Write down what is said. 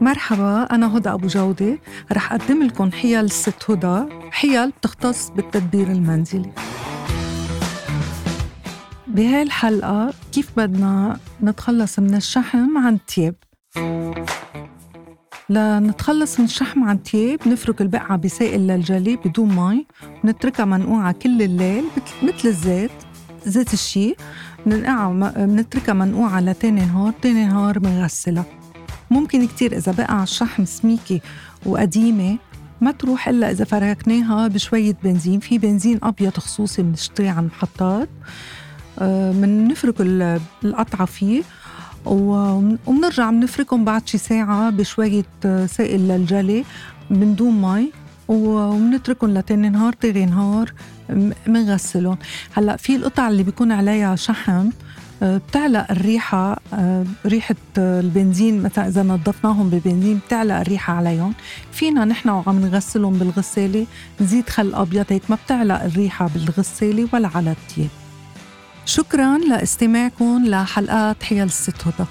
مرحبا أنا هدى أبو جودة. رح أقدم لكم حيل الست هدى. حيل بتختص بالتدبير المنزلي. بهاي الحلقة كيف بدنا نتخلص من الشحم عن التياب لنتخلص من الشحم عن التياب نفرك البقعة بسائل للجلي بدون مي ونتركها منقوعة كل الليل مثل الزيت زيت الشي. بننقعها بنتركها منقوعة لتاني نهار تاني نهار بنغسلها ممكن كتير إذا بقى الشحم سميكة وقديمة ما تروح إلا إذا فركناها بشوية بنزين. في بنزين أبيض خصوصي بنشتريه عن المحطات بنفرك آه، القطعة فيه وبنرجع بنفركهم بعد شي ساعة بشوية آه، سائل للجلي من دون مي. وبنتركهم لتاني نهار تاني نهار بنغسلهم هلأ في القطع اللي بيكون عليها شحم بتعلق الريحة آه، ريحة البنزين مثلا إذا نظفناهم ببنزين بتعلق الريحة عليهم. فينا نحن وعم نغسلهم بالغسالة نزيد خل أبيض هيك ما بتعلق الريحة بالغسالة ولا على التياب شكرا لاستماعكم لحلقات حيل الست هدى